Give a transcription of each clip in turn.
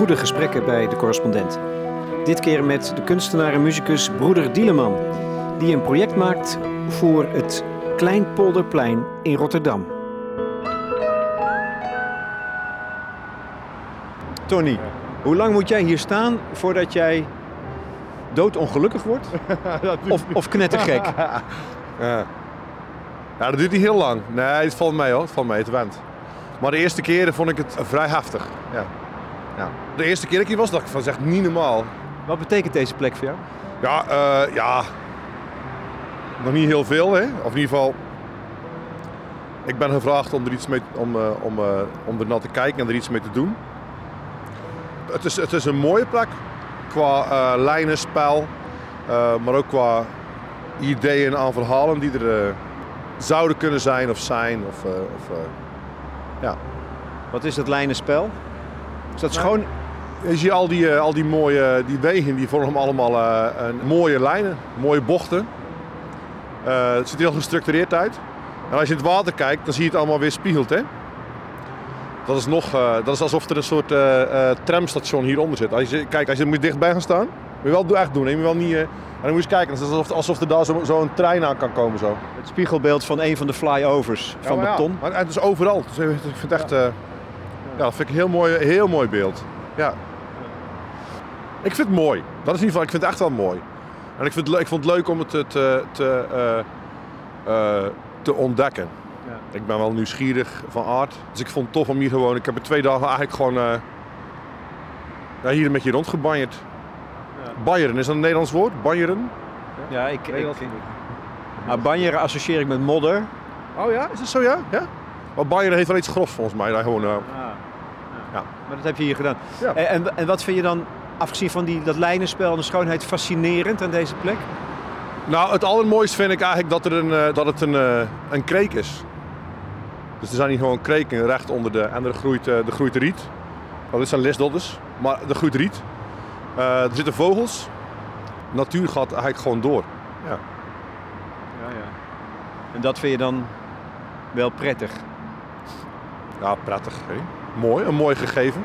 goede gesprekken bij de correspondent. Dit keer met de kunstenaar en muzikus Broeder Dieleman, die een project maakt voor het Kleinpolderplein in Rotterdam. Tony, hoe lang moet jij hier staan voordat jij doodongelukkig wordt? Of, of knettergek? Ja. ja, dat duurt niet heel lang. Nee, het valt mee hoor. Het valt mee, het went. Maar de eerste keren vond ik het vrij heftig. Ja. Ja. De eerste keer dat ik hier was, dacht ik van, zeg niet normaal. Wat betekent deze plek voor jou? Ja, eh, ja. Nog niet heel veel, hè. Of in ieder geval... Ik ben gevraagd om er, iets mee, om, eh, om, eh, om er naar te kijken en er iets mee te doen. Het is, het is een mooie plek. Qua lijnen, spel. maar ook qua ideeën aan verhalen die er zouden kunnen zijn of zijn. Of, of, ja. Wat is dat lijnenspel? Is dat schoon? Je ziet al die, eh, al die mooie die wegen, die vormen allemaal eh, een mooie lijnen, mooie bochten. Eh, het ziet er heel gestructureerd uit. En als je in het water kijkt, dan zie je het allemaal weer spiegeld. Hè? Dat is, nog, eh, dat is alsof er een soort eh, eh, tramstation hieronder zit. Als je, kijk, als je er moet dichtbij gaan staan, moet je wel echt doen. hè. Je moet wel niet, eh, en dan moet je eens kijken, het is alsof, alsof er daar zo'n zo een trein aan kan komen. Zo. Het spiegelbeeld van een van de flyovers van maar ja, beton. maar het is overal. Dus ik vind het echt, eh, ja, dat vind ik een heel mooi, heel mooi beeld. Ja. Ik vind het mooi. Dat is in ieder geval, ik vind het echt wel mooi. En ik, vind het, ik vond het leuk om het te, te, te, eh, eh, te ontdekken. Ja. Ik ben wel nieuwsgierig van aard. Dus ik vond het tof om hier gewoon... Ik heb er twee dagen eigenlijk gewoon eh, ja, hier een beetje rondgebanjerd. Ja. Banjeren, is dat een Nederlands woord? Banjeren? Ja, ik, ik, Nederlands. maar banjeren associeer ik met modder. Oh ja, is dat zo ja? ja? Maar banjeren heeft wel iets grofs volgens mij. Daar gewoon, eh, Ja. Maar dat heb je hier gedaan. Ja. En, en, en wat vind je dan, afgezien van die, dat lijnenspel en de schoonheid, fascinerend aan deze plek? Nou, het allermooiste vind ik eigenlijk dat, er een, eh, dat het een, eh, een kreek is. Dus er zijn hier gewoon kreken recht onder de... En er groeit, eh, er groeit riet. Nou, dit zijn lisdodders, maar er groeit riet. Eh, er zitten vogels. Natuur gaat eigenlijk gewoon door. Ja. Ja, ja. En dat vind je dan wel prettig? Ja, prettig. Hè? Mooi, een mooi gegeven.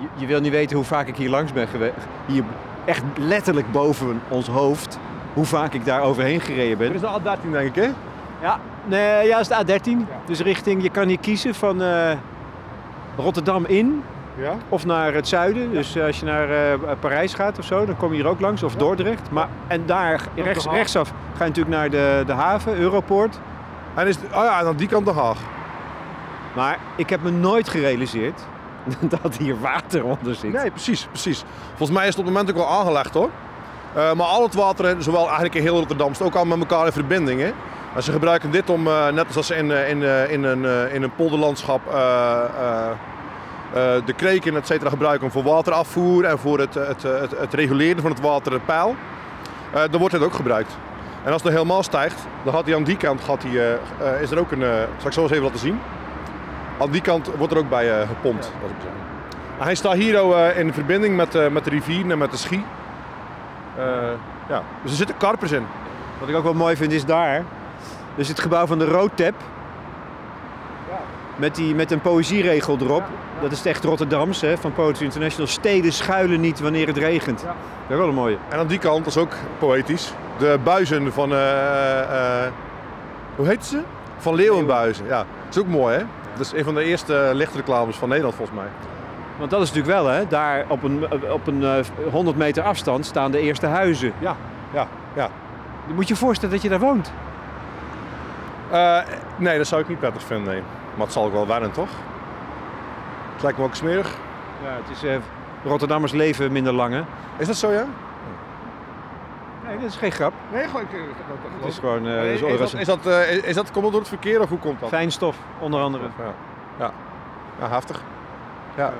Je, je wil niet weten hoe vaak ik hier langs ben geweest. Hier echt letterlijk boven ons hoofd. Hoe vaak ik daar overheen gereden ben. Dit is de A13 denk ik, hè? Ja, nee, ja, dat is de A13. Dus richting, je kan hier kiezen van eh, Rotterdam in Ja. of naar het zuiden. Dus eh, als je naar eh, Parijs gaat of zo, dan kom je hier ook langs. Of Dordrecht. Maar, en daar rechts, rechtsaf ga je natuurlijk naar de, de haven, Europoort. En is, oh ja, en aan die kant de Haag. Maar ik heb me nooit gerealiseerd dat hier water onder zit. Nee, precies, precies. Volgens mij is het op het moment ook wel aangelegd hoor. Eh, maar al het water, zowel eigenlijk in heel Rotterdam, ook al met elkaar in verbinding. Hè? En ze gebruiken dit om, eh, net als ze in, eh, in, in, een, in een polderlandschap, de kreken et cetera gebruiken voor waterafvoer en voor het, het, het, het reguleren van het waterpeil. Dan wordt het ook gebruikt. En als het nou helemaal stijgt, dan gaat hij aan die kant, gaat hij, is er ook een, zal ik zo eens even laten zien. Aan die kant wordt er ook bij eh, gepompt. laat ik Hij staat hier ook, eh, in verbinding met, eh, met de rivier en met de schie. Eh, ja. Dus er zitten karpers in. Wat ik ook wel mooi vind is daar. Dus het gebouw van de Roodtap. Met, die, met een poëzieregel erop. Dat is echt Rotterdams hè, van Poetry International. Steden schuilen niet wanneer het regent. Dat is wel een mooie. En aan die kant, dat is ook poëtisch, de buizen van... eh, hoe heet ze? Van Leeuwenbuizen. Ja, dat is ook mooi hè. Dat is een van de eerste lichtreclames van Nederland volgens mij. Want dat is natuurlijk wel, hè, daar op een, op een eh, 100 meter afstand staan de eerste huizen. Ja, ja, ja. Je moet je voorstellen dat je daar woont. Eh, nee, dat zou ik niet prettig vinden, nee. Maar het zal ook wel wennen, toch? Het lijkt me ook smerig. Ja, het is, eh, Rotterdammers leven minder lang, hè? Is dat zo, ja? Nee, dat is geen grap. Nee, gewoon... Het is gewoon... eh, is, dat, is, dat, eh, is, is dat, komt dat door het verkeer of hoe komt dat? Fijnstof, onder andere. Ja, ja. ja heftig. Ja.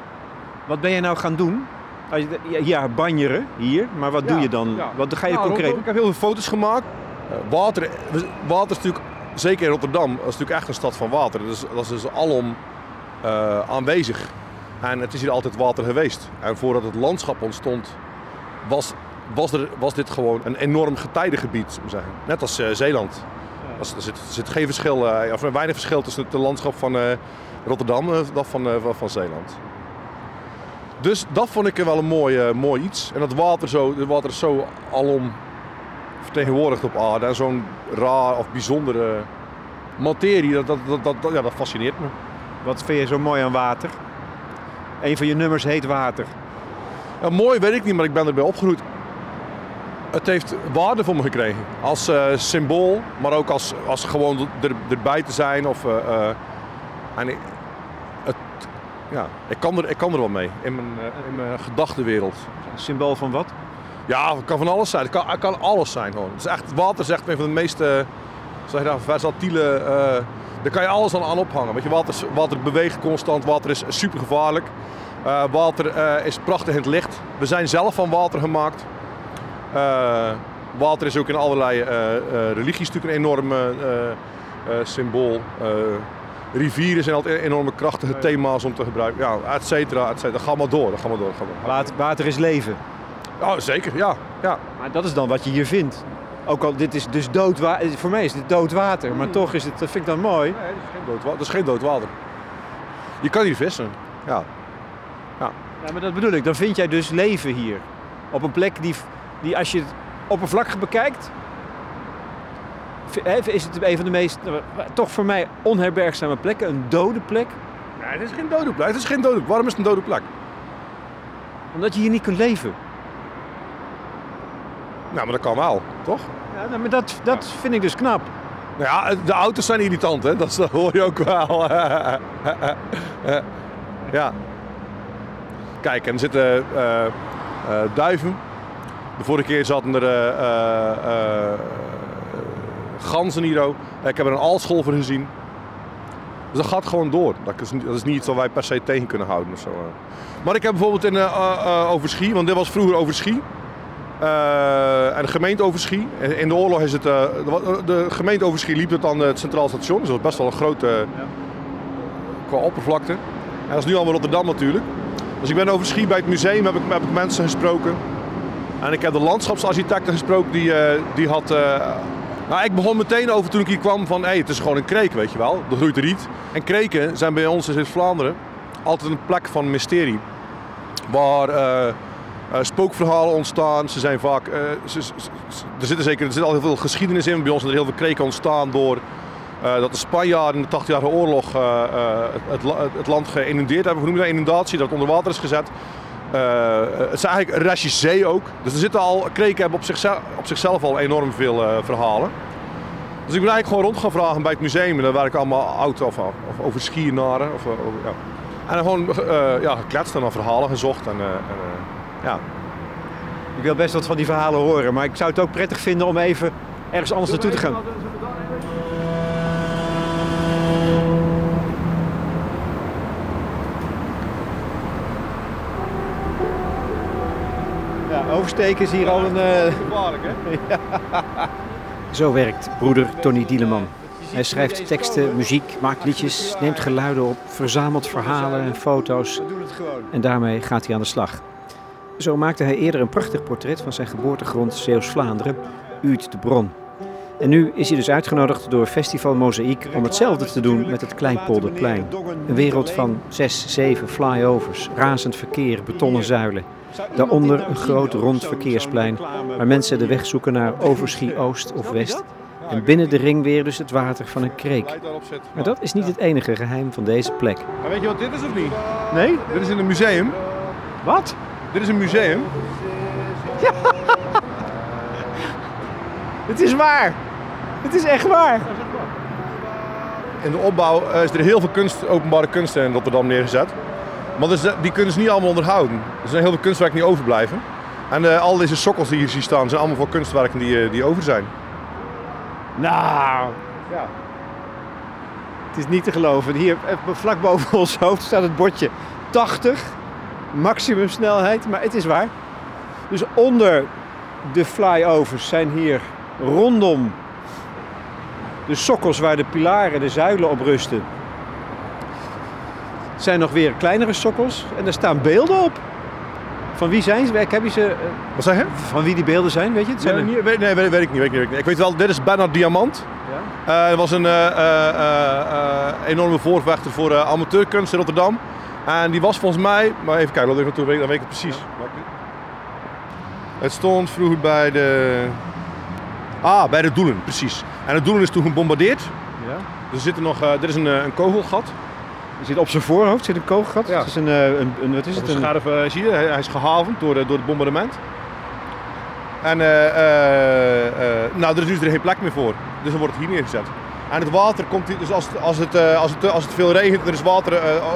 Wat ben je nou gaan doen? Als je- Ja, banjeren hier, maar wat Ja, doe je dan? ja. Wat ga je Nou, concreet? Ik heb heel veel foto's gemaakt. Eh, water, water is natuurlijk, zeker in Rotterdam, dat is natuurlijk echt een stad van water. Dus, dat is dus alom eh, aanwezig. En het is hier altijd water geweest. En voordat het landschap ontstond, was, was, er, was dit gewoon een enorm getijdengebied. zou zeggen. Net als eh, Zeeland. Als- Er, zit, er zit geen verschil, eh, of weinig verschil tussen het landschap van eh, Rotterdam en dat van, eh, van, Zeeland. Dus dat vond ik wel een mooi, eh, mooi iets. En dat water, zo, het water is zo alom vertegenwoordigd op aarde. En zo'n raar of bijzondere materie, dat, dat, dat, dat, ja, dat fascineert me. Wat vind je zo mooi aan water? Een van je nummers heet Water. Ja, mooi weet ik niet, maar ik ben erbij opgegroeid. Het heeft waarde voor me gekregen. Als eh, symbool, maar ook als, als gewoon er, erbij te zijn. Of, eh, eh, en ik, het, ja, ik, kan er, ik kan er wel mee in mijn, in mijn gedachtenwereld. Symbool van wat? Ja, het kan van alles zijn. Het kan, het kan alles zijn gewoon. Het is echt, water is echt een van de meest zeg je nou, versatiele... daar kan je alles aan, aan ophangen. Weet je, water, water beweegt constant, water is super gevaarlijk. Water is prachtig in het licht. We zijn zelf van water gemaakt. Uh, water is ook in allerlei religies natuurlijk een enorm symbool. rivieren zijn altijd enorme krachtige thema's om te gebruiken. Ja, et cetera, et cetera. Ga maar door, ga maar door. Ga maar. Water, water is leven. Ja, zeker, ja, ja. Maar dat is dan wat je hier vindt. Ook al, dit is dus dood water. Voor mij is dit dood water, maar toch is het, dat vind ik dan mooi. Nee, dat is geen dood, dat is geen dood water. Je kan hier vissen, ja. Ja. ja, maar dat bedoel ik. Dan vind jij dus leven hier. Op een plek die, die als je het oppervlakkig bekijkt, is het een van de meest, toch voor mij, onherbergzame plekken. Een dode plek. Nee, het is geen dode plek. Het is geen dode plek. Waarom is het een dode plek? Omdat je hier niet kunt leven. Nou, maar dat kan wel, toch? Ja, maar dat, dat vind ik dus knap. Nou ja, de auto's zijn irritant, hè? Dat, dat hoor je ook wel. ja. Kijk, en er zitten uh, uh, duiven. De vorige keer zaten er uh, ganzen hier ook. Ik heb er een aalscholver gezien. Dus dat gaat gewoon door. Dat is, dat is niet iets wat wij per se tegen kunnen houden. Of zo. Maar ik heb bijvoorbeeld in Overschie, want dit was vroeger Overschie. Uh, en de gemeente Overschie. In de oorlog is het. De, de gemeente Overschie liep het aan het Centraal Station. Dus dat was best wel een grote. Qua oppervlakte. En dat is nu allemaal Rotterdam natuurlijk. Dus ik ben over Schie bij het museum, heb ik, heb ik mensen gesproken. En ik heb de landschapsarchitecten gesproken, die, uh, die had... Uh, nou, ik begon meteen over toen ik hier kwam van, hey, het is gewoon een kreek, weet je wel. Er groeit riet. En kreken zijn bij ons in Vlaanderen altijd een plek van mysterie. Waar uh, spookverhalen ontstaan. Ze zijn vaak... Er, zit zeker, er zit al heel veel geschiedenis in. Bij ons er heel veel kreken ontstaan door dat de Spanjaarden in de 80-jarige oorlog het, het, land geïnundeerd hebben. Hoe noem je dat? Inundatie, dat het onder water is gezet. Het is eigenlijk een restje zee ook. Dus er zitten al, kreken hebben op zichzelf, op zichzelf al enorm veel verhalen. Dus ik ben eigenlijk gewoon rond gaan vragen bij het museum. En daar waar ik allemaal oud of, of over skieraren. Of, ja. En dan gewoon ja, gekletst en naar verhalen gezocht. En, en ja. Ik wil best wat van die verhalen horen. Maar ik zou het ook prettig vinden om even ergens anders naartoe te gaan. Oversteken is hier al een... Uh... Gevaarlijk, hè? Zo werkt broeder Tony Dieleman. Hij schrijft teksten, muziek, maakt liedjes, neemt geluiden op, verzamelt verhalen en foto's. En daarmee gaat hij aan de slag. Zo maakte hij eerder een prachtig portret van zijn geboortegrond Zeeuws-Vlaanderen, Uit de Bron. En nu is hij dus uitgenodigd door Festival Mozaïek om hetzelfde te doen met het Kleinpolderplein. Een wereld van zes, zeven flyovers, razend verkeer, betonnen zuilen. Daaronder een groot rond verkeersplein waar mensen de weg zoeken naar Overschie Oost of West. En binnen de ring weer dus het water van een kreek. Maar dat is niet het enige geheim van deze plek. Maar weet je wat dit is of niet? Nee? Dit is in een museum. Wat? Dit is een museum. Ja. Het is waar. Het is echt waar. In de opbouw is er heel veel kunst, openbare kunsten in Rotterdam neergezet. Maar dus, die kunnen ze niet allemaal onderhouden. Er zijn heel veel kunstwerken die overblijven. En uh, al deze sokkels die hier zien staan, zijn allemaal voor kunstwerken die, die over zijn. Nou, ja. Het is niet te geloven. Hier eh, vlak boven ons hoofd staat het bordje 80 maximumsnelheid, maar het is waar. Dus onder de flyovers zijn hier rondom de sokkels waar de pilaren, de zuilen op rusten, zijn nog weer kleinere sokkels en er staan beelden op. Van wie zijn ze? Ik heb je ze. Uh, Wat zeg je? Van wie die beelden zijn, weet je het? Zijn nee, weet, nee, weet, weet, ik niet, weet, ik niet. Ik weet wel, dit is Bernard Diamant. Ja? Uh, dat was een uh, enorme voorvechter voor amateurkunst in Rotterdam. En die was volgens mij, maar even kijken, dan weet ik het precies. Het stond vroeger bij de. Ah, bij de Doelen, precies. En het Doelen is toen gebombardeerd. Ja. Er zit er nog, uh, er is een, uh, een kogelgat. Er zit op zijn voorhoofd zit een kogelgat. Ja. Het is een, uh, een, een, wat is het? Een uh, zie je, hij, is gehavend door, door het bombardement. En uh, nou, er is dus er geen plek meer voor. Dus dan wordt het hier neergezet. En het water komt hier, dus als, als, het, als, het, als het veel regent, er is water, oh,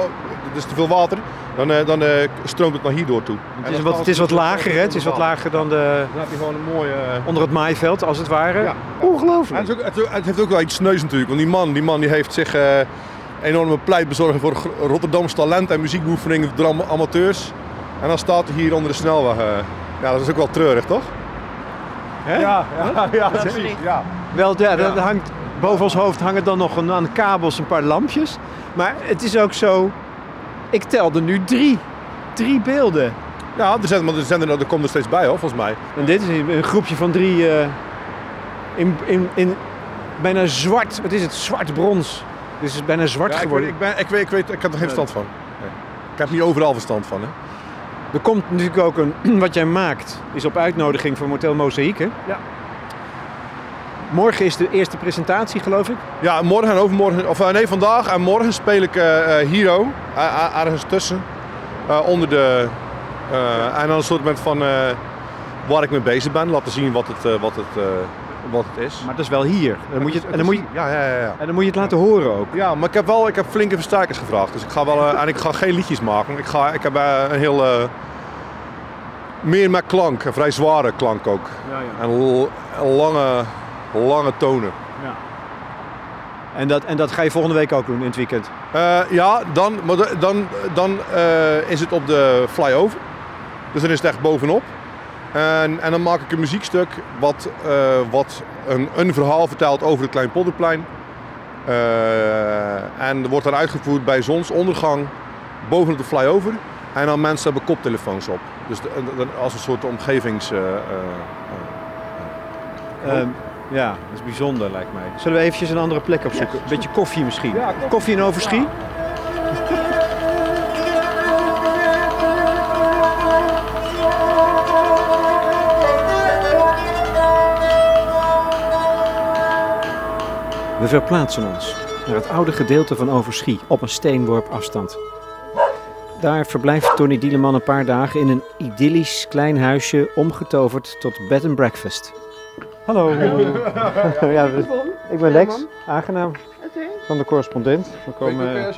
er is te veel water, dan, dan stroomt het naar hier door toe. Het is, wat, het is wat lager, hè? Het is wat lager dan de... Dan heb je gewoon een mooie... Onder het maaiveld, als het ware. Ja. Ongelooflijk. En het, ook, het, het, heeft ook wel iets sneus natuurlijk, want die man, die man die heeft zich enorme pleit bezorgen voor Rotterdams talent en muziekbeoefeningen door amateurs. En dan staat hij hier onder de snelweg. Ja, dat is ook wel treurig, toch? Hè? Ja, ja, ja, precies. Ja. Wel, ja, ja. hangt, boven ons hoofd hangen dan nog een, aan de kabels een paar lampjes. Maar het is ook zo... Ik telde nu drie. Drie beelden. Ja, er, zijn, maar er, zijn er, er komt er steeds bij, hoor, volgens mij. En dit is een groepje van drie... Uh, in, in, in bijna zwart... Wat is het? Zwart brons. Dus het is bijna zwart ja, geworden. Ik, weet, ik, ben, ik, weet, ik, weet, ik heb er geen verstand van. Nee. Ik heb niet overal verstand van. Hè. Er komt natuurlijk ook een... Wat jij maakt is op uitnodiging van Motel Mozaïek, Ja. Morgen is de eerste presentatie, geloof ik. Ja, morgen en overmorgen... Of nee, vandaag en morgen speel ik Hero. Uh, ergens tussen. Onder de... en dan een soort van... waar ik mee bezig ben. Laten zien wat het... wat het wat het is. Maar dat is wel hier. Dan moet je het, en, dan moet je, ja, ja, ja, en dan moet je het laten horen ook. Ja, maar ik heb wel ik heb flinke versterkers gevraagd. Dus ik ga wel, en ik ga geen liedjes maken. Ik, ga, ik heb een heel... Uh, meer met klank, een vrij zware klank ook. Ja, ja. En lange, lange tonen. Ja. En dat, en dat ga je volgende week ook doen in het weekend? Uh, ja, dan, maar dan, dan uh, is het op de flyover. Dus dan is het echt bovenop. En, en dan maak ik een muziekstuk wat, uh, wat een, een, verhaal vertelt over het Kleinpolderplein. en wordt dan uitgevoerd bij zonsondergang bovenop de flyover. En dan mensen hebben koptelefoons op. Dus de, de, als een soort omgevings... Um, ja, dat is bijzonder lijkt mij. Zullen we eventjes een andere plek opzoeken? Een beetje koffie misschien? Ja, koffie. koffie in Overschie? We verplaatsen ons naar het oude gedeelte van Overschie op een steenworp afstand. Daar verblijft Tony Dieleman een paar dagen in een idyllisch klein huisje omgetoverd tot bed and breakfast. Hallo. ja, ik ben Lex, aangenaam. Van de correspondent. We komen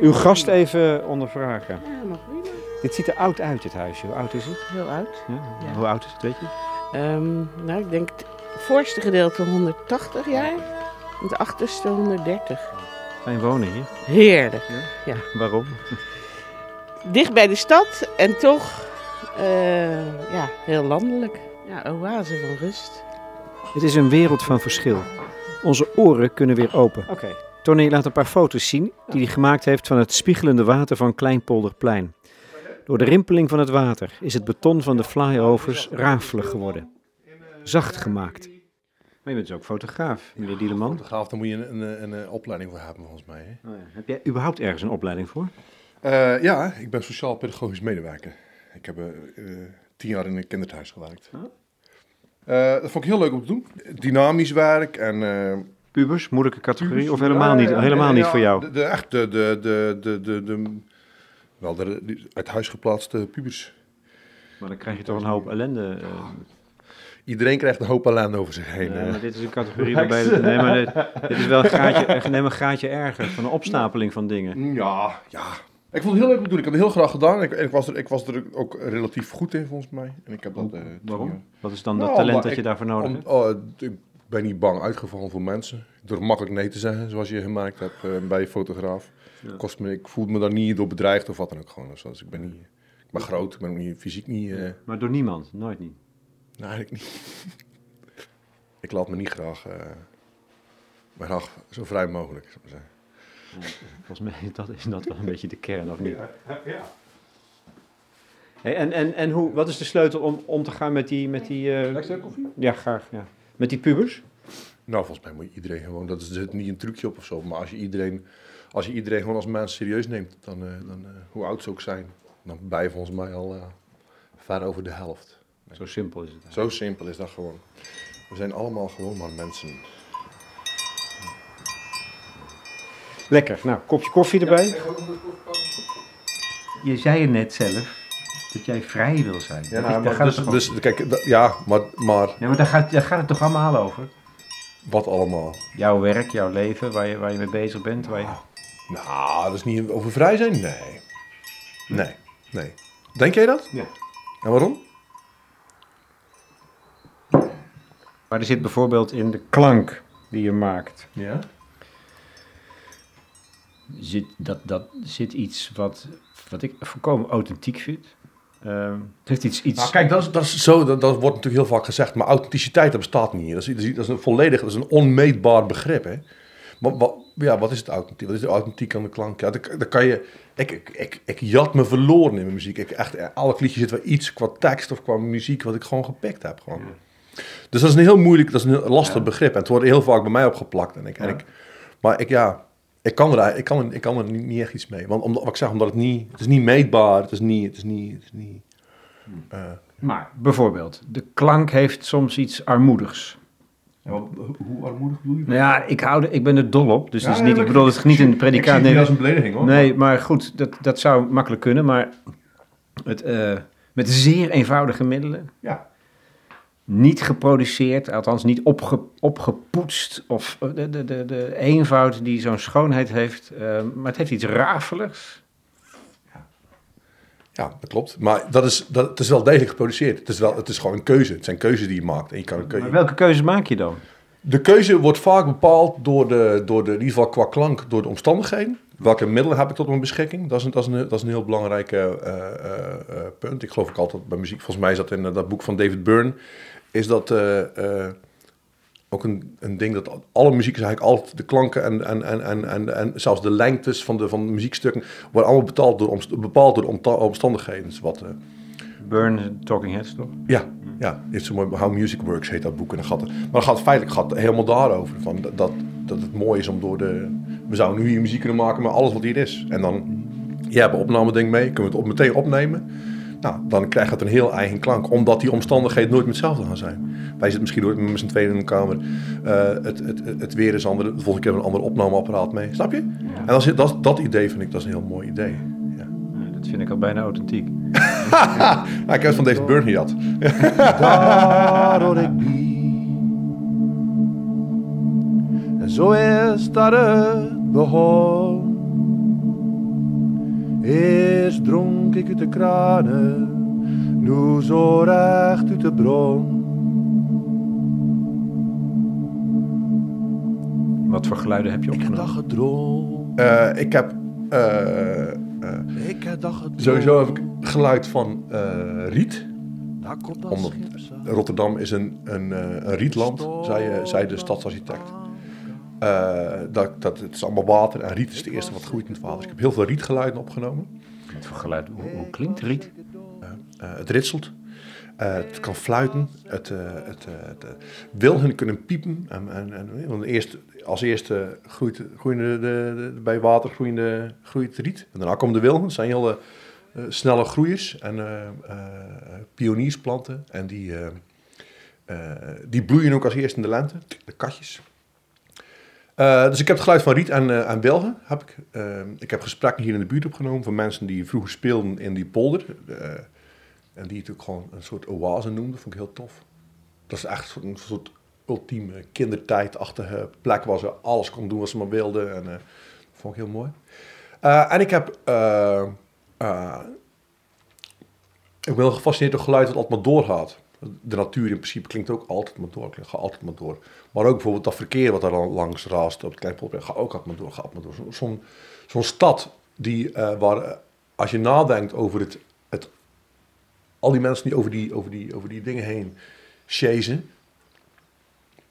uw gast even ondervragen. Ja, mag prima. Dit ziet er oud uit, dit huisje. Hoe oud is het? Heel oud. Ja. Hoe oud is het, weet je? Um, nou, ik denk het voorste gedeelte 180 jaar. Het achterste 130. Fijn wonen hier. Heerlijk. Ja. Waarom? Dicht bij de stad en toch uh, ja, heel landelijk. Ja, oase van rust. Het is een wereld van verschil. Onze oren kunnen weer open. Oké. Okay. Tony laat een paar foto's zien die hij gemaakt heeft van het spiegelende water van Kleinpolderplein. Door de rimpeling van het water is het beton van de flyovers rafelig geworden. Zacht gemaakt. Maar je bent dus ook fotograaf, meneer ja, Dieleman. Fotograaf, daar moet je een, een, een, een opleiding voor hebben, volgens mij. Hè? Oh ja. Heb jij überhaupt ergens een opleiding voor? Uh, ja, ik ben sociaal-pedagogisch medewerker. Ik heb uh, tien jaar in een kinderthuis gewerkt. Oh. Uh, dat vond ik heel leuk om te doen. Dynamisch werk en... Pubers, moeilijke categorie? Pubers, of helemaal niet, ja, helemaal niet voor jou? De, de, echt de, de, de, de, de, de, wel de, de uit huis geplaatste pubers. Maar dan krijg je toch een hoop ellende. Uh... Iedereen krijgt een hoop ellende over zich heen. Nee, maar dit is een categorie waarbij... Het, nee, maar dit, dit, is wel een graadje, een graadje erger. Van een opstapeling van dingen. Ja, ja. Ik vond het heel leuk om te doen. Ik heb het heel graag gedaan. Ik, ik, was, er, ik was er ook relatief goed in, volgens mij. En ik heb dat, uh, Waarom? Wat is dan nou, dat talent dat je daarvoor nodig hebt? Oh, ik ben niet bang uitgevallen voor mensen. Ik durf makkelijk nee te zeggen, zoals je gemerkt hebt uh, bij je fotograaf. Ja. Kost me, ik voel me daar niet door bedreigd of wat dan ook gewoon. Dus ik ben niet... Ik ben groot, ik ben ook niet, fysiek niet... Uh... Maar door niemand? Nooit niet? Nee, eigenlijk niet. ik laat me niet graag... maar graag zo vrij mogelijk, zou ik zeggen. Volgens mij dat is dat wel een beetje de kern, of niet? Ja. Hey, en en, en hoe, wat is de sleutel om, om te gaan met die... Met die uh... koffie? Ja, graag. Ja. Met die pubers? Nou, volgens mij moet je iedereen gewoon... Dat is niet een trucje op of zo. Maar als je iedereen als je iedereen gewoon als mens serieus neemt, dan, eh, dan eh, hoe oud ze ook zijn, dan ben je volgens mij al eh, ver over de helft. Zo simpel is het. Zo simpel is dat gewoon. We zijn allemaal gewoon maar mensen. Lekker. Nou, kopje koffie erbij. Je zei het net zelf dat jij vrij wil zijn. Ja, Dat is- nou, daar gaat dus, het toch dus kijk, ja, maar, maar Ja, maar daar gaat, daar gaat het toch allemaal over? wat allemaal? Jouw werk, jouw leven, waar je, waar je mee bezig bent. Waar je... Nou, dat is niet over vrij zijn? Nee. Nee, nee. Denk jij dat? Ja. En waarom? Maar er zit bijvoorbeeld in de klank die je maakt. Ja. Zit, dat, dat zit iets wat, wat ik volkomen authentiek vind. Ehm, het heeft iets... iets Nou, kijk, dat is, dat is zo, dat, dat wordt natuurlijk heel vaak gezegd, maar authenticiteit dat bestaat niet. Dat is, dat is, dat is een volledig, dat is een onmeetbaar begrip. Hè? Maar, wat, ja, wat is het authentiek? Wat is het authentiek aan de klank? Ja, dan, dan kan je, ik, ik, ik, ik jat me verloren in mijn muziek. Ik, echt, elk liedje zit wel iets qua tekst of qua muziek wat ik gewoon gepikt heb. Gewoon. Dus dat is een heel moeilijk, dat is een heel lastig begrip. En het wordt heel vaak bij mij opgeplakt. En ik, en ik, maar ik, ja, ik kan er, ik kan, er- ik kan er niet, niet echt iets mee. Want omdat, wat ik zeg, omdat het niet, het is niet meetbaar, het is niet, het is niet, het is niet eh, Maar bijvoorbeeld, de klank heeft soms iets armoedigs. hoe armoedig bedoel je? Nou ja, ik, hou er, ik ben er dol op. Dus Ja, het is niet, ik bedoel het niet in de predicaat. Nee, als een belediging hoor. nee, maar goed, dat, dat zou makkelijk kunnen. Maar het, eh, met zeer eenvoudige middelen. Ja. Niet geproduceerd, althans niet opge, opgepoetst. Of eh, de, de, de, de eenvoud die zo'n schoonheid heeft. eh, maar het heeft iets rafeligs. Ja, dat klopt. Maar dat is, dat, het is wel degelijk geproduceerd. Het is, wel, het is gewoon een keuze. Het zijn keuzes die je maakt. En je kan een keuze. Maar welke keuzes maak je dan? De keuze wordt vaak bepaald door de, door de, in ieder geval qua klank, door de omstandigheden. Welke middelen heb ik tot mijn beschikking? Dat is een, dat is een, dat is een heel belangrijk eh, punt. Ik geloof ook altijd bij muziek, volgens mij is dat in dat boek van David Byrne, is dat eh, eh, ook een, een ding dat alle muziek is eigenlijk altijd de klanken en, en, en, en, en, en zelfs de lengtes van de, van de muziekstukken worden allemaal betaald door, bepaald door de omstandigheden. Dus wat, eh, Burn, Talking Heads toch? ja, ja, zo mooi How Music Works heet dat boek. En dan gaat maar dan gaat feitelijk gaat helemaal daarover. Van dat, dat, het mooi is om door de. We zouden nu hier muziek kunnen maken met alles wat hier is. En dan. Je hebt een opnameding mee, kunnen we het op, meteen opnemen. Nou, dan krijgt het een heel eigen klank, omdat die omstandigheden nooit hetzelfde gaan zijn. Wij zitten misschien nooit met z'n tweeën in een kamer. Eh, het, het, het, weer is andere. De volgende keer hebben we een ander opnameapparaat mee. Snap je? En dat, is, dat, dat idee vind ik dat is een heel mooi idee. Ja. Ja, dat vind ik al bijna authentiek. Ik heb het van David Byrne gehad. daar ik. En zo is dat het begon. Eerst dronk ik uit de kranen, nu zo recht uit de bron. Wat voor geluiden heb je Ik heb dat opgenomen? gedroomd, Eh, ik heb. eh, eh, ik heb dat gedroomd. Sowieso heb ik geluid van eh, riet. Daar komt dat Omdat. Rotterdam is een, een, eh, een rietland, zei, eh, zei de stadsarchitect. Eh, dat, dat, het is allemaal water en riet is het eerste wat groeit in het water. Dus ik heb heel veel rietgeluiden opgenomen. Wat voor geluid? Hoe, hoe klinkt riet? Eh, het ritselt. Eh, het kan fluiten. Het, eh, het, eh, eh, kunnen piepen. En, en, en, want eerst, als eerste groeit, groeien de, de, de- bij water groeiende, groeit het riet. En daarna komen de wilgen. Dat zijn hele eh, snelle groeiers en eh, eh, pioniersplanten. En die, eh, eh, die bloeien ook als eerste in de lente. De katjes. Eh, dus ik heb het geluid van Riet en, eh en Wilgen. Heb ik. Eh, ik heb gesprekken hier in de buurt opgenomen van mensen die vroeger speelden in die polder. En die het ook gewoon een soort oase noemden. Vond ik heel tof. Dat is echt een soort, ultieme kindertijdachtige plek waar ze alles kon doen wat ze maar wilden. En dat vond ik heel mooi. En ik heb... ik ben gefascineerd door geluid dat altijd maar doorgaat. De natuur in principe klinkt ook altijd maar door. Altijd maar door. Maar ook bijvoorbeeld dat verkeer wat er dan langs raast op het klein. Gaat ook altijd maar door. Altijd maar door. Zo- Zo'n stad die, eh, waar, eh, als je nadenkt over het, het al die mensen die over die, over die, over die dingen heen chasen,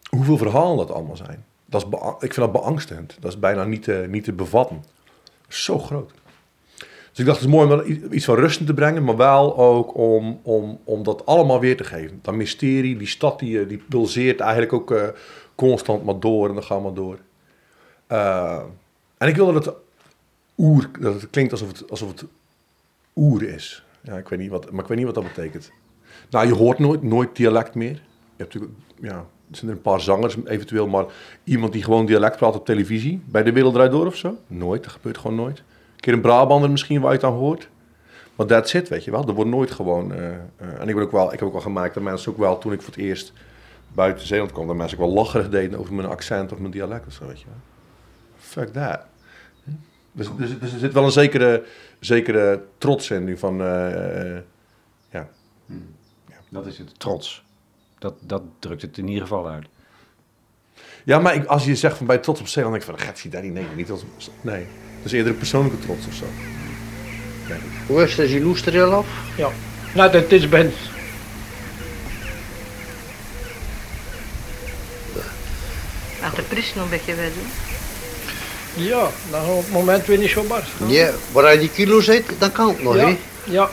hoeveel verhalen dat allemaal zijn. Dat is ik vind dat beangstend. Dat is bijna niet niet te bevatten. Zo groot. Dus ik dacht, het is mooi om iets van rust in te brengen, maar wel ook om, om, om dat allemaal weer te geven. Dat mysterie, die stad die, eh, die pulseert eigenlijk ook eh, constant maar door en dan gaan we door. Eh, en ik wilde het oer, dat het klinkt alsof het, alsof het oer is. Ja, ik weet niet wat, maar ik weet niet wat dat betekent. Nou, je hoort nooit, nooit dialect meer. Je hebt natuurlijk, ja, er zijn er een paar zangers eventueel, maar iemand die gewoon dialect praat op televisie, bij de Wereld Draait Door of zo? Nooit, dat gebeurt gewoon nooit. Een keer een Brabander misschien waar je het aan hoort. Maar that's it, weet je wel. Er wordt nooit gewoon... eh, eh, en ik, ben ook wel, ik heb ook wel gemaakt dat mensen ook wel, toen ik voor het eerst buiten Zeeland kwam, dat mensen ook wel lacherig deden over mijn accent of mijn dialect of zo, weet je wel. Fuck that. Dus, dus, dus er zit wel een zekere, zekere trots in nu van... eh, eh, ja. Dat is het, trots. Dat, dat drukt het in ieder geval uit. ja, maar ik, als je zegt van bij trots op Zeeland, denk ik van, gaat zie daar niet, nee, niet als, nee. Dat is eerder een persoonlijke trots of zo. Hoe is het? Je loest er heel af? Ja, nou, dat is ben. Als de prijs nog een beetje wil doen. Ja, dan op het moment weer niet zo bar. Ja, waar je die kilo zit, dan kan het nog, Ja, hè? ja.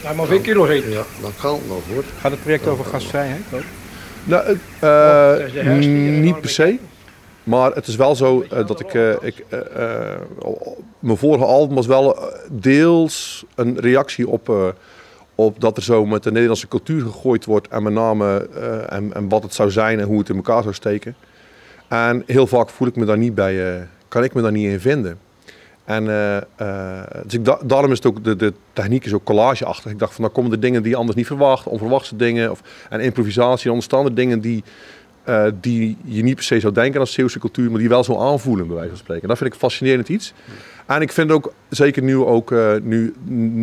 Hij mag veel kilo eten. Ja, dan kan het nog, hoor. Gaat het project over gastvrijheid? ook? Nou, het, dat eh, er nog niet per se. Maar het is wel zo eh, dat ik, eh, ik eh, mijn vorige album was wel deels een reactie op, op dat er zo met de Nederlandse cultuur gegooid wordt en met name en, en wat het zou zijn en hoe het in elkaar zou steken. En heel vaak voel ik me daar niet bij, kan ik me daar niet in vinden. En eh, eh, dus ik, da- daarom is het ook, de, de techniek is ook collageachtig. Ik dacht van, dan komen er dingen die je anders niet verwacht, onverwachte dingen. Of, en improvisatie, er dingen die, eh, die je niet per se zou denken als Zeeuwse cultuur, maar die wel zo aanvoelen, bij wijze van spreken. En dat vind ik fascinerend iets. En ik vind ook, zeker nu ook, eh, nu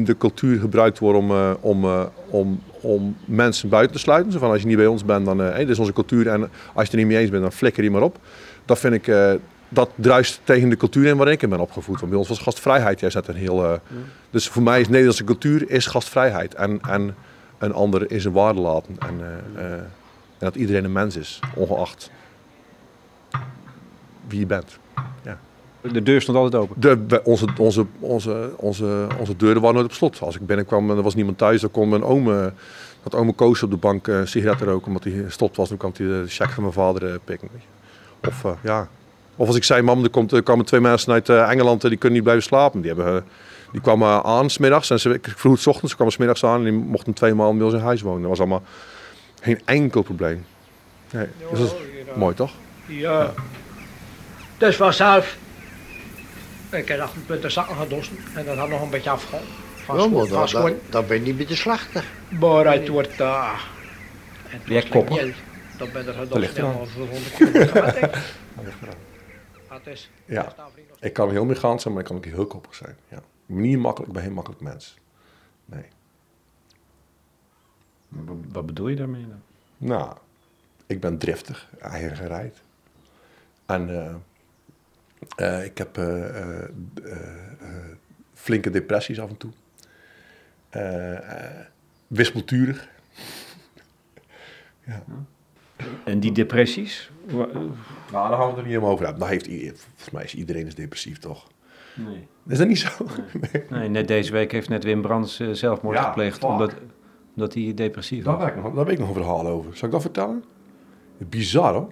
de cultuur gebruikt wordt om, eh, om, om, om mensen buiten te sluiten. Zo van, als je niet bij ons bent, dan, hey, dit is onze cultuur. En als je het er niet mee eens bent, dan flikker die maar op. Dat vind ik, dat druist tegen de cultuur in waarin ik in ben opgevoed. Want bij ons was gastvrijheid, jij zet een heel... Dus voor mij is Nederlandse cultuur is gastvrijheid. En, en een ander in zijn waarde laten. En, en dat iedereen een mens is, ongeacht wie je bent. De deur stond altijd open. De, onze, onze, onze, onze, onze deuren waren nooit op slot. Als ik binnenkwam en er was niemand thuis, dan kon mijn oom, eh, had ome Koos op de bank eh, sigaretten roken omdat hij gestopt was. Dan kwam hij de check van mijn vader eh, pikken. Of, ja. of als ik zei, mam, er, komt, er kwamen twee mensen uit Engeland en die kunnen niet blijven slapen. Die, hebben, die kwamen aan smiddags en ze, ik vroeg het 's ochtends, ze kwamen smiddags aan en die mochten twee maanden bij ons in huis wonen. Dat was allemaal geen enkel probleem. Nee, dus dat is mooi toch? Ja. Dus vanzelf. Ik heb 28 zakken gedossen en dat had nog een beetje afgehaald. Van Ja, maar dan, schoon. dan, dan ben je niet bij de slachter. Maar het wordt... eh koppig? niet- Dan ben je er ligt gedost. eraan. Ja, voor 100 kilo gaat, denk ik. Het is... Ja. het is daar vrienden. Ik kan heel mechaans zijn, maar ik kan ook heel koppig zijn. Ja. Niet makkelijk, ik ben geen makkelijk mens. Nee. Wat bedoel je daarmee dan? Nou, ik ben driftig, eigen gereid. En eh, eh, ik heb eh, flinke depressies af en toe. Eh, eh, wispelturig. En die depressies? Nou, daar gaan we het er niet om over hebben. Nou heeft, volgens mij is iedereen is depressief, toch? Nee. Is dat niet zo? nee, net deze week heeft net Wim Brands zelfmoord Ja, gepleegd fuck. omdat, omdat hij depressief Daar was. weet, ik nog, daar weet ik nog een verhaal over. Zal ik dat vertellen? Bizar hoor.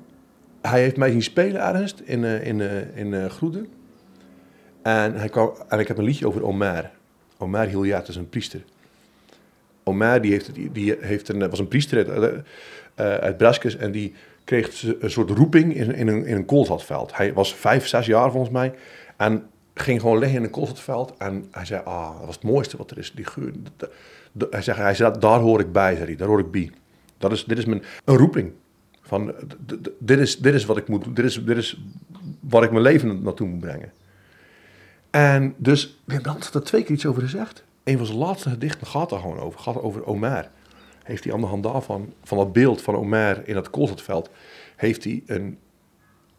Hij heeft mij zien spelen ergens in, eh, in, eh, in eh, Groeden. En, hij kwam, en ik heb een liedje over Omer. Omer Hilliard is een priester. Omer die heeft, die, heeft een, was een priester uit, uit Breskes en die kreeg een soort roeping in, in een, in een koolzatveld. Hij was vijf, zes jaar volgens mij en ging gewoon liggen in een koolzatveld en hij zei, ah, dat was het mooiste wat er is, die geur. Dat- dat- hij, zei, hij zei, daar hoor ik bij, zei hij, daar hoor ik bij. Dat is, dit is mijn, een roeping. Van, dit, is, dit is wat ik moet doen, dit is, dit is waar ik mijn leven naartoe moet brengen. En dus, Wim Brandt had er twee keer iets over gezegd. Een van zijn laatste gedichten gaat daar gewoon over. Gaat over Omer. Heeft hij aan de hand daarvan, van dat beeld van Omer in dat koolzatveld, heeft hij een,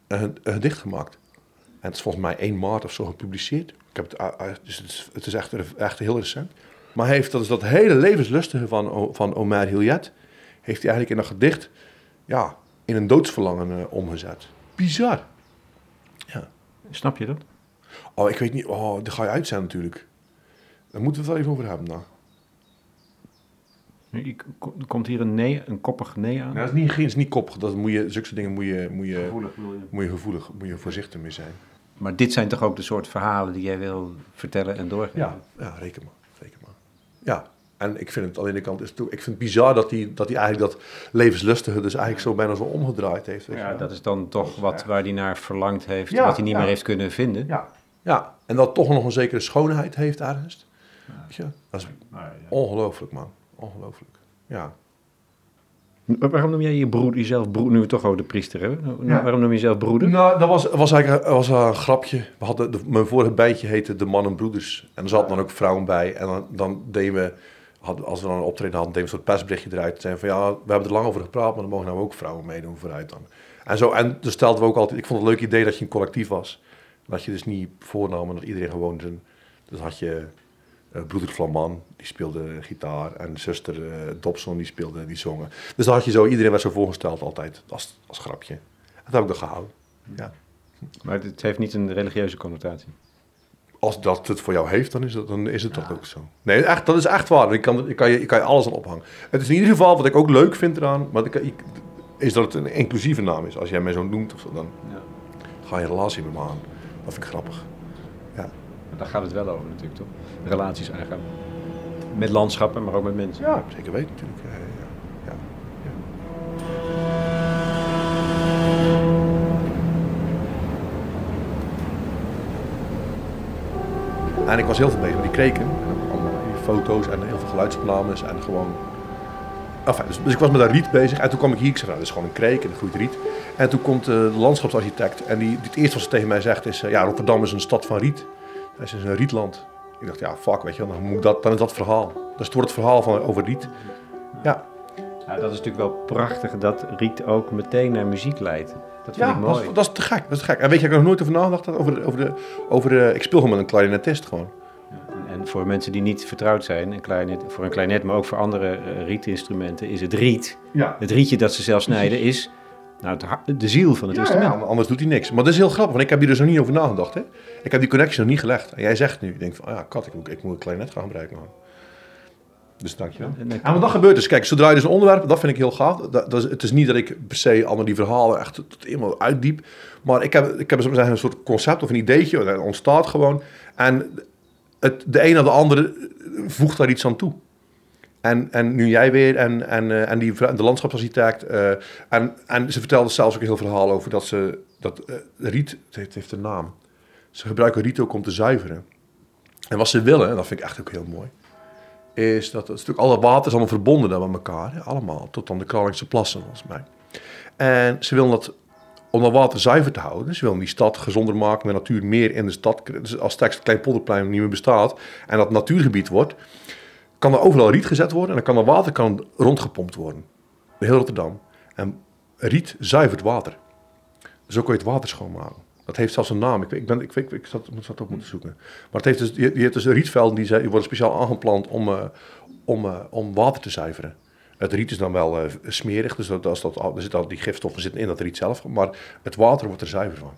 een, een gedicht gemaakt. En het is volgens mij 1 maart of zo gepubliceerd. Ik heb het, uh, uh, dus het, is, het is echt, echt heel recent. Maar hij heeft dat, is dat hele levenslustige van, van Omer Hilliet, heeft hij eigenlijk in dat gedicht ja, in een doodsverlangen eh, omgezet. Bizar. Snap je dat? Oh, ik weet niet. Oh, daar ga je uit zijn natuurlijk. Daar moeten we het wel even over hebben. Nou. Er komt hier een nee, een koppig nee aan. Nou, dat is niet, geen- is niet koppig. Dat moet je, zulke soort dingen moet je, moet je, Gevoelig moet je gevoelig, moet je voorzichtig mee zijn. Maar dit zijn toch ook de soort verhalen die jij wil vertellen en doorgeven? Ja, ja reken maar. Ja, en ik vind het aan de ene kant, is ook- ik vind het bizar dat hij, dat hij eigenlijk dat levenslustige dus eigenlijk zo bijna zo omgedraaid heeft. Ja, dat is dan toch wat waar hij naar verlangd heeft, Ja, wat hij niet ja. meer heeft kunnen vinden. Ja, ja, en dat toch nog een zekere schoonheid heeft ergens. Je? Dat is ongelooflijk, man. Ongelooflijk. Ja. Waarom noem jij je broer, jezelf broer, nu we toch over de priester hebben? Ja. Waarom noem je jezelf broeder? Nou, dat was, was eigenlijk dat was een grapje. We hadden, de, mijn vorige bijtje heette De Mannenbroeders. En er zaten dan ook vrouwen bij. En dan, dan deden we, hadden, als we dan een optreden hadden, deden we een soort persberichtje eruit. Zeiden van ja, we hebben er lang over gepraat, maar dan mogen nou ook vrouwen meedoen vooruit dan. En zo, en dus stelden we ook altijd, ik vond het een leuk idee dat je een collectief was. Dat je dus niet voornam en dat iedereen gewoon zijn, dus had je eh, broeder Flaman, die speelde gitaar. En zuster eh, Dobson, die speelde, die zongen. Dus dan had je zo, iedereen werd zo voorgesteld altijd, als, als grapje. Dat heb ik dan gehouden. Ja. Maar het heeft niet een religieuze connotatie. Als dat het voor jou heeft, dan is het, dan is het toch ook zo. Nee, echt, dat is echt waar. Ik kan, ik, kan je, ik kan je alles aan ophangen. Het is in ieder geval, wat ik ook leuk vind eraan, maar ik, ik- is dat het een inclusieve naam is. Als jij mij zo noemt, of zo, dan Ja. ga je relatie met me aan. Dat vind ik grappig. Ja. Maar daar gaat het wel over natuurlijk, toch? Relaties aangaan. Met landschappen, maar ook met mensen. Ja, zeker weten natuurlijk. Ja, ja, ja. En ik was heel veel bezig met die kreken. En allemaal die foto's en heel veel geluidsopnames en gewoon... Enfin, dus, dus ik was met dat riet bezig en toen kwam ik hier, ik zei, nou, dat is gewoon een kreek en dat groeit riet. En toen komt eh, de landschapsarchitect en die, het eerste wat ze tegen mij zegt is, eh, ja, Rotterdam is een stad van riet. Het is een rietland. Ik dacht, ja, fuck, weet je wel, dan, moet ik dat, dan is dat verhaal. Dus het wordt het verhaal van, over riet. Ja, Ja, dat is natuurlijk wel prachtig dat Riet ook meteen naar muziek leidt. Dat vind ja ik dat, mooi. is, dat is te gek, dat is te gek. En weet je, ik heb nog nooit over nagedacht, over, de, over, de, over de, ik speel gewoon met een clarinetist gewoon. En voor mensen die niet vertrouwd zijn, een klarinet, voor een klarinet, maar ook voor andere eh, rietinstrumenten, is het riet. Ja. Het rietje dat ze zelf snijden is nou, het ha- de ziel van het Ja, instrument. ja, anders doet hij niks. Maar dat is heel grappig, want ik heb hier dus nog niet over nagedacht. Hè? Ik heb die connectie nog niet gelegd. En jij zegt nu, ik denk van, ah ja, kat, ik moet, ik moet een klarinet gaan gebruiken. Man. Dus dankjewel. Dan- En wat dan gebeurt dus, kijk, zodra je dus een onderwerp, dat vind ik heel gaaf. Dat, dat is, het is niet dat ik per se allemaal die verhalen echt tot helemaal uitdiep. Maar ik heb, ik heb zeggen, een soort concept of een ideetje, dat ontstaat gewoon. En het, de een naar de andere voegt daar iets aan toe. En, en nu jij weer en, en, eh, en die, de landschapsarchitect. eh, en, en ze vertelde zelfs ook een heel verhaal over dat ze... Dat, eh, riet, het heeft, heeft een naam. Ze gebruiken riet ook om te zuiveren. En wat ze willen, en dat vind ik echt ook heel mooi... is dat het stuk alle water is allemaal verbonden dan met elkaar. Hè, allemaal, tot aan de Kralingse plassen volgens mij. En ze willen dat om dat water zuiver te houden. Ze willen die stad gezonder maken, met natuur meer in de stad. Dus als straks het Kleinpolderplein niet meer bestaat en dat natuurgebied wordt, kan er overal riet gezet worden en dan kan dat water kan rondgepompt worden. In heel Rotterdam. En riet zuivert water. Zo kun je het water schoonmaken. Dat heeft zelfs een naam. Ik, ik, ben, ik, ik zat, ik zat ook moeten zoeken. Maar het heeft dus, je, je hebt dus rietvelden die, zijn, die worden speciaal aangeplant om, eh, om, eh, om water te zuiveren. Het riet is dan wel eh, smerig, dus dat, als dat, er zitten al die gifstoffen zitten in dat riet zelf. Maar het water wordt er zuiver van.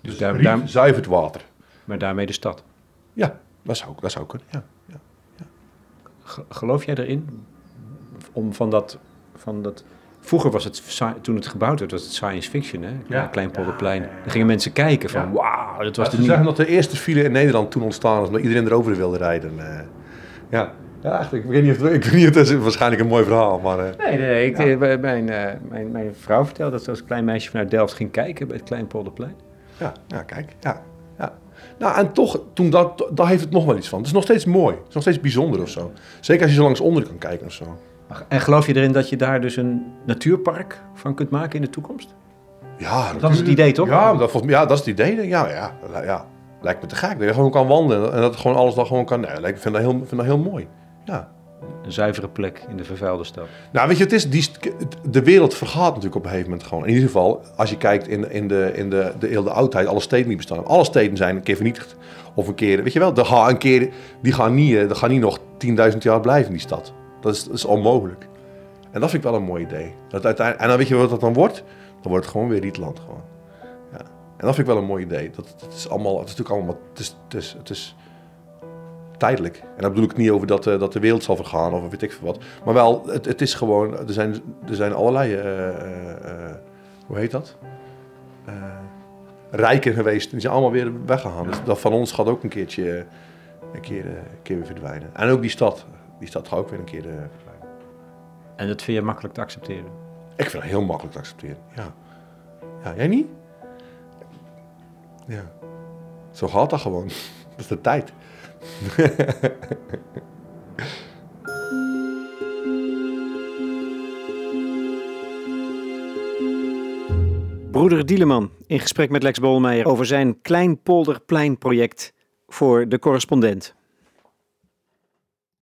Dus daar, Riet daar, zuivert water. maar daarmee de stad. Ja, dat zou, dat zou kunnen. Ja. Ja. Ge- Geloof jij erin? Om van dat, van dat... Vroeger was het, toen het gebouwd werd, was het science fiction, hè? Ja. Kleinpolderplein. Dan gingen mensen kijken van, Ja. wauw, dat was Ze de nieuwe... zeggen dat de eerste file in Nederland toen ontstaan is, omdat iedereen erover wilde rijden. eh. ja. ja, echt. Ik weet niet of ik weet niet of het is waarschijnlijk een mooi verhaal, maar eh, Nee, nee, nee. Ik, Ja. eh, mijn, eh, mijn, mijn vrouw vertelde dat ze als klein meisje vanuit Delft ging kijken bij het Kleinpolderplein. ja, ja, kijk, ja, ja. Nou, en toch, toen dat, daar heeft het nog wel iets van. Het is nog steeds mooi, het is nog steeds bijzonder of zo. Zeker als je zo langs onder kan kijken of zo. En geloof je erin dat je daar dus een natuurpark van kunt maken in de toekomst? Ja, Dat is het idee, toch? Ja, dat, ja, dat is het idee. Ja, ja, ja. Lijkt me te gek. Dat je gewoon kan wandelen en dat gewoon alles dan gewoon kan. Nee, ik vind dat heel, vind dat heel mooi. Ja. Een zuivere plek in de vervuilde stad. Nou, weet je, het is die, de wereld vergaat natuurlijk op een gegeven moment gewoon. In ieder geval, als je kijkt in, in, de, in de, de hele oudheid, alle steden die bestaan. Alle steden zijn een keer vernietigd. Of een keer, weet je wel, de een keer, die gaan niet, eh, die gaan niet nog 10.000 jaar blijven in die stad. Dat is, dat is onmogelijk. En dat vind ik wel een mooi idee. Dat en dan weet je wat dat dan wordt? Dan wordt het gewoon weer Rietland gewoon. Ja. En dat vind ik wel een mooi idee. Dat, is allemaal, het is natuurlijk allemaal, het het is, het is tijdelijk. En daar bedoel ik niet over dat, eh, dat de wereld zal vergaan of weet ik veel wat. Maar wel, het, het is gewoon, er zijn, er zijn allerlei, eh, eh, hoe heet dat? Rijken geweest. Die zijn allemaal weer weggegaan. Dus dat van ons gaat ook een keertje een keer, een keer weer verdwijnen. En ook die stad. Die stad gaat ook weer een keer verdwijnen. En dat vind je makkelijk te accepteren? Ik vind het heel makkelijk te accepteren. Ja. ja, jij niet? Ja. Zo gaat dat gewoon. Dat is de tijd. Broeder Dieleman in gesprek met Lex Bolmeijer over zijn Kleinpolderplein project voor de correspondent.